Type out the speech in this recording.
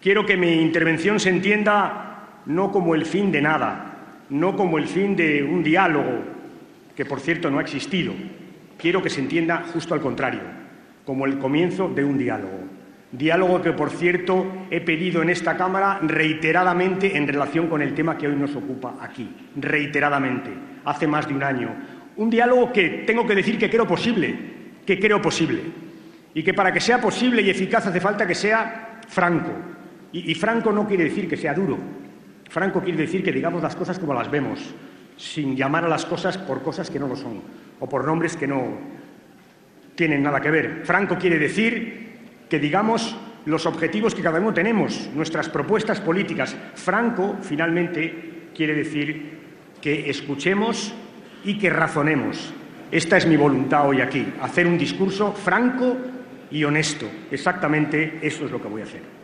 Quiero que mi intervención se entienda no como el fin de nada, no como el fin de un diálogo, que por cierto no ha existido. Quiero que se entienda justo al contrario, como el comienzo de un diálogo. Diálogo que, por cierto, he pedido en esta Cámara reiteradamente en relación con el tema que hoy nos ocupa aquí. Reiteradamente, hace más de un año. Un diálogo que tengo que decir que creo posible, que creo posible. Y que para que sea posible y eficaz hace falta que sea franco. Y, franco no quiere decir que sea duro. Franco quiere decir que digamos las cosas como las vemos, sin llamar a las cosas por cosas que no lo son o por nombres que no tienen nada que ver. Franco quiere decir que digamos los objetivos que cada uno tenemos, nuestras propuestas políticas. Franco, finalmente, quiere decir que escuchemos y que razonemos. Esta es mi voluntad hoy aquí, hacer un discurso franco y honesto. Exactamente eso es lo que voy a hacer.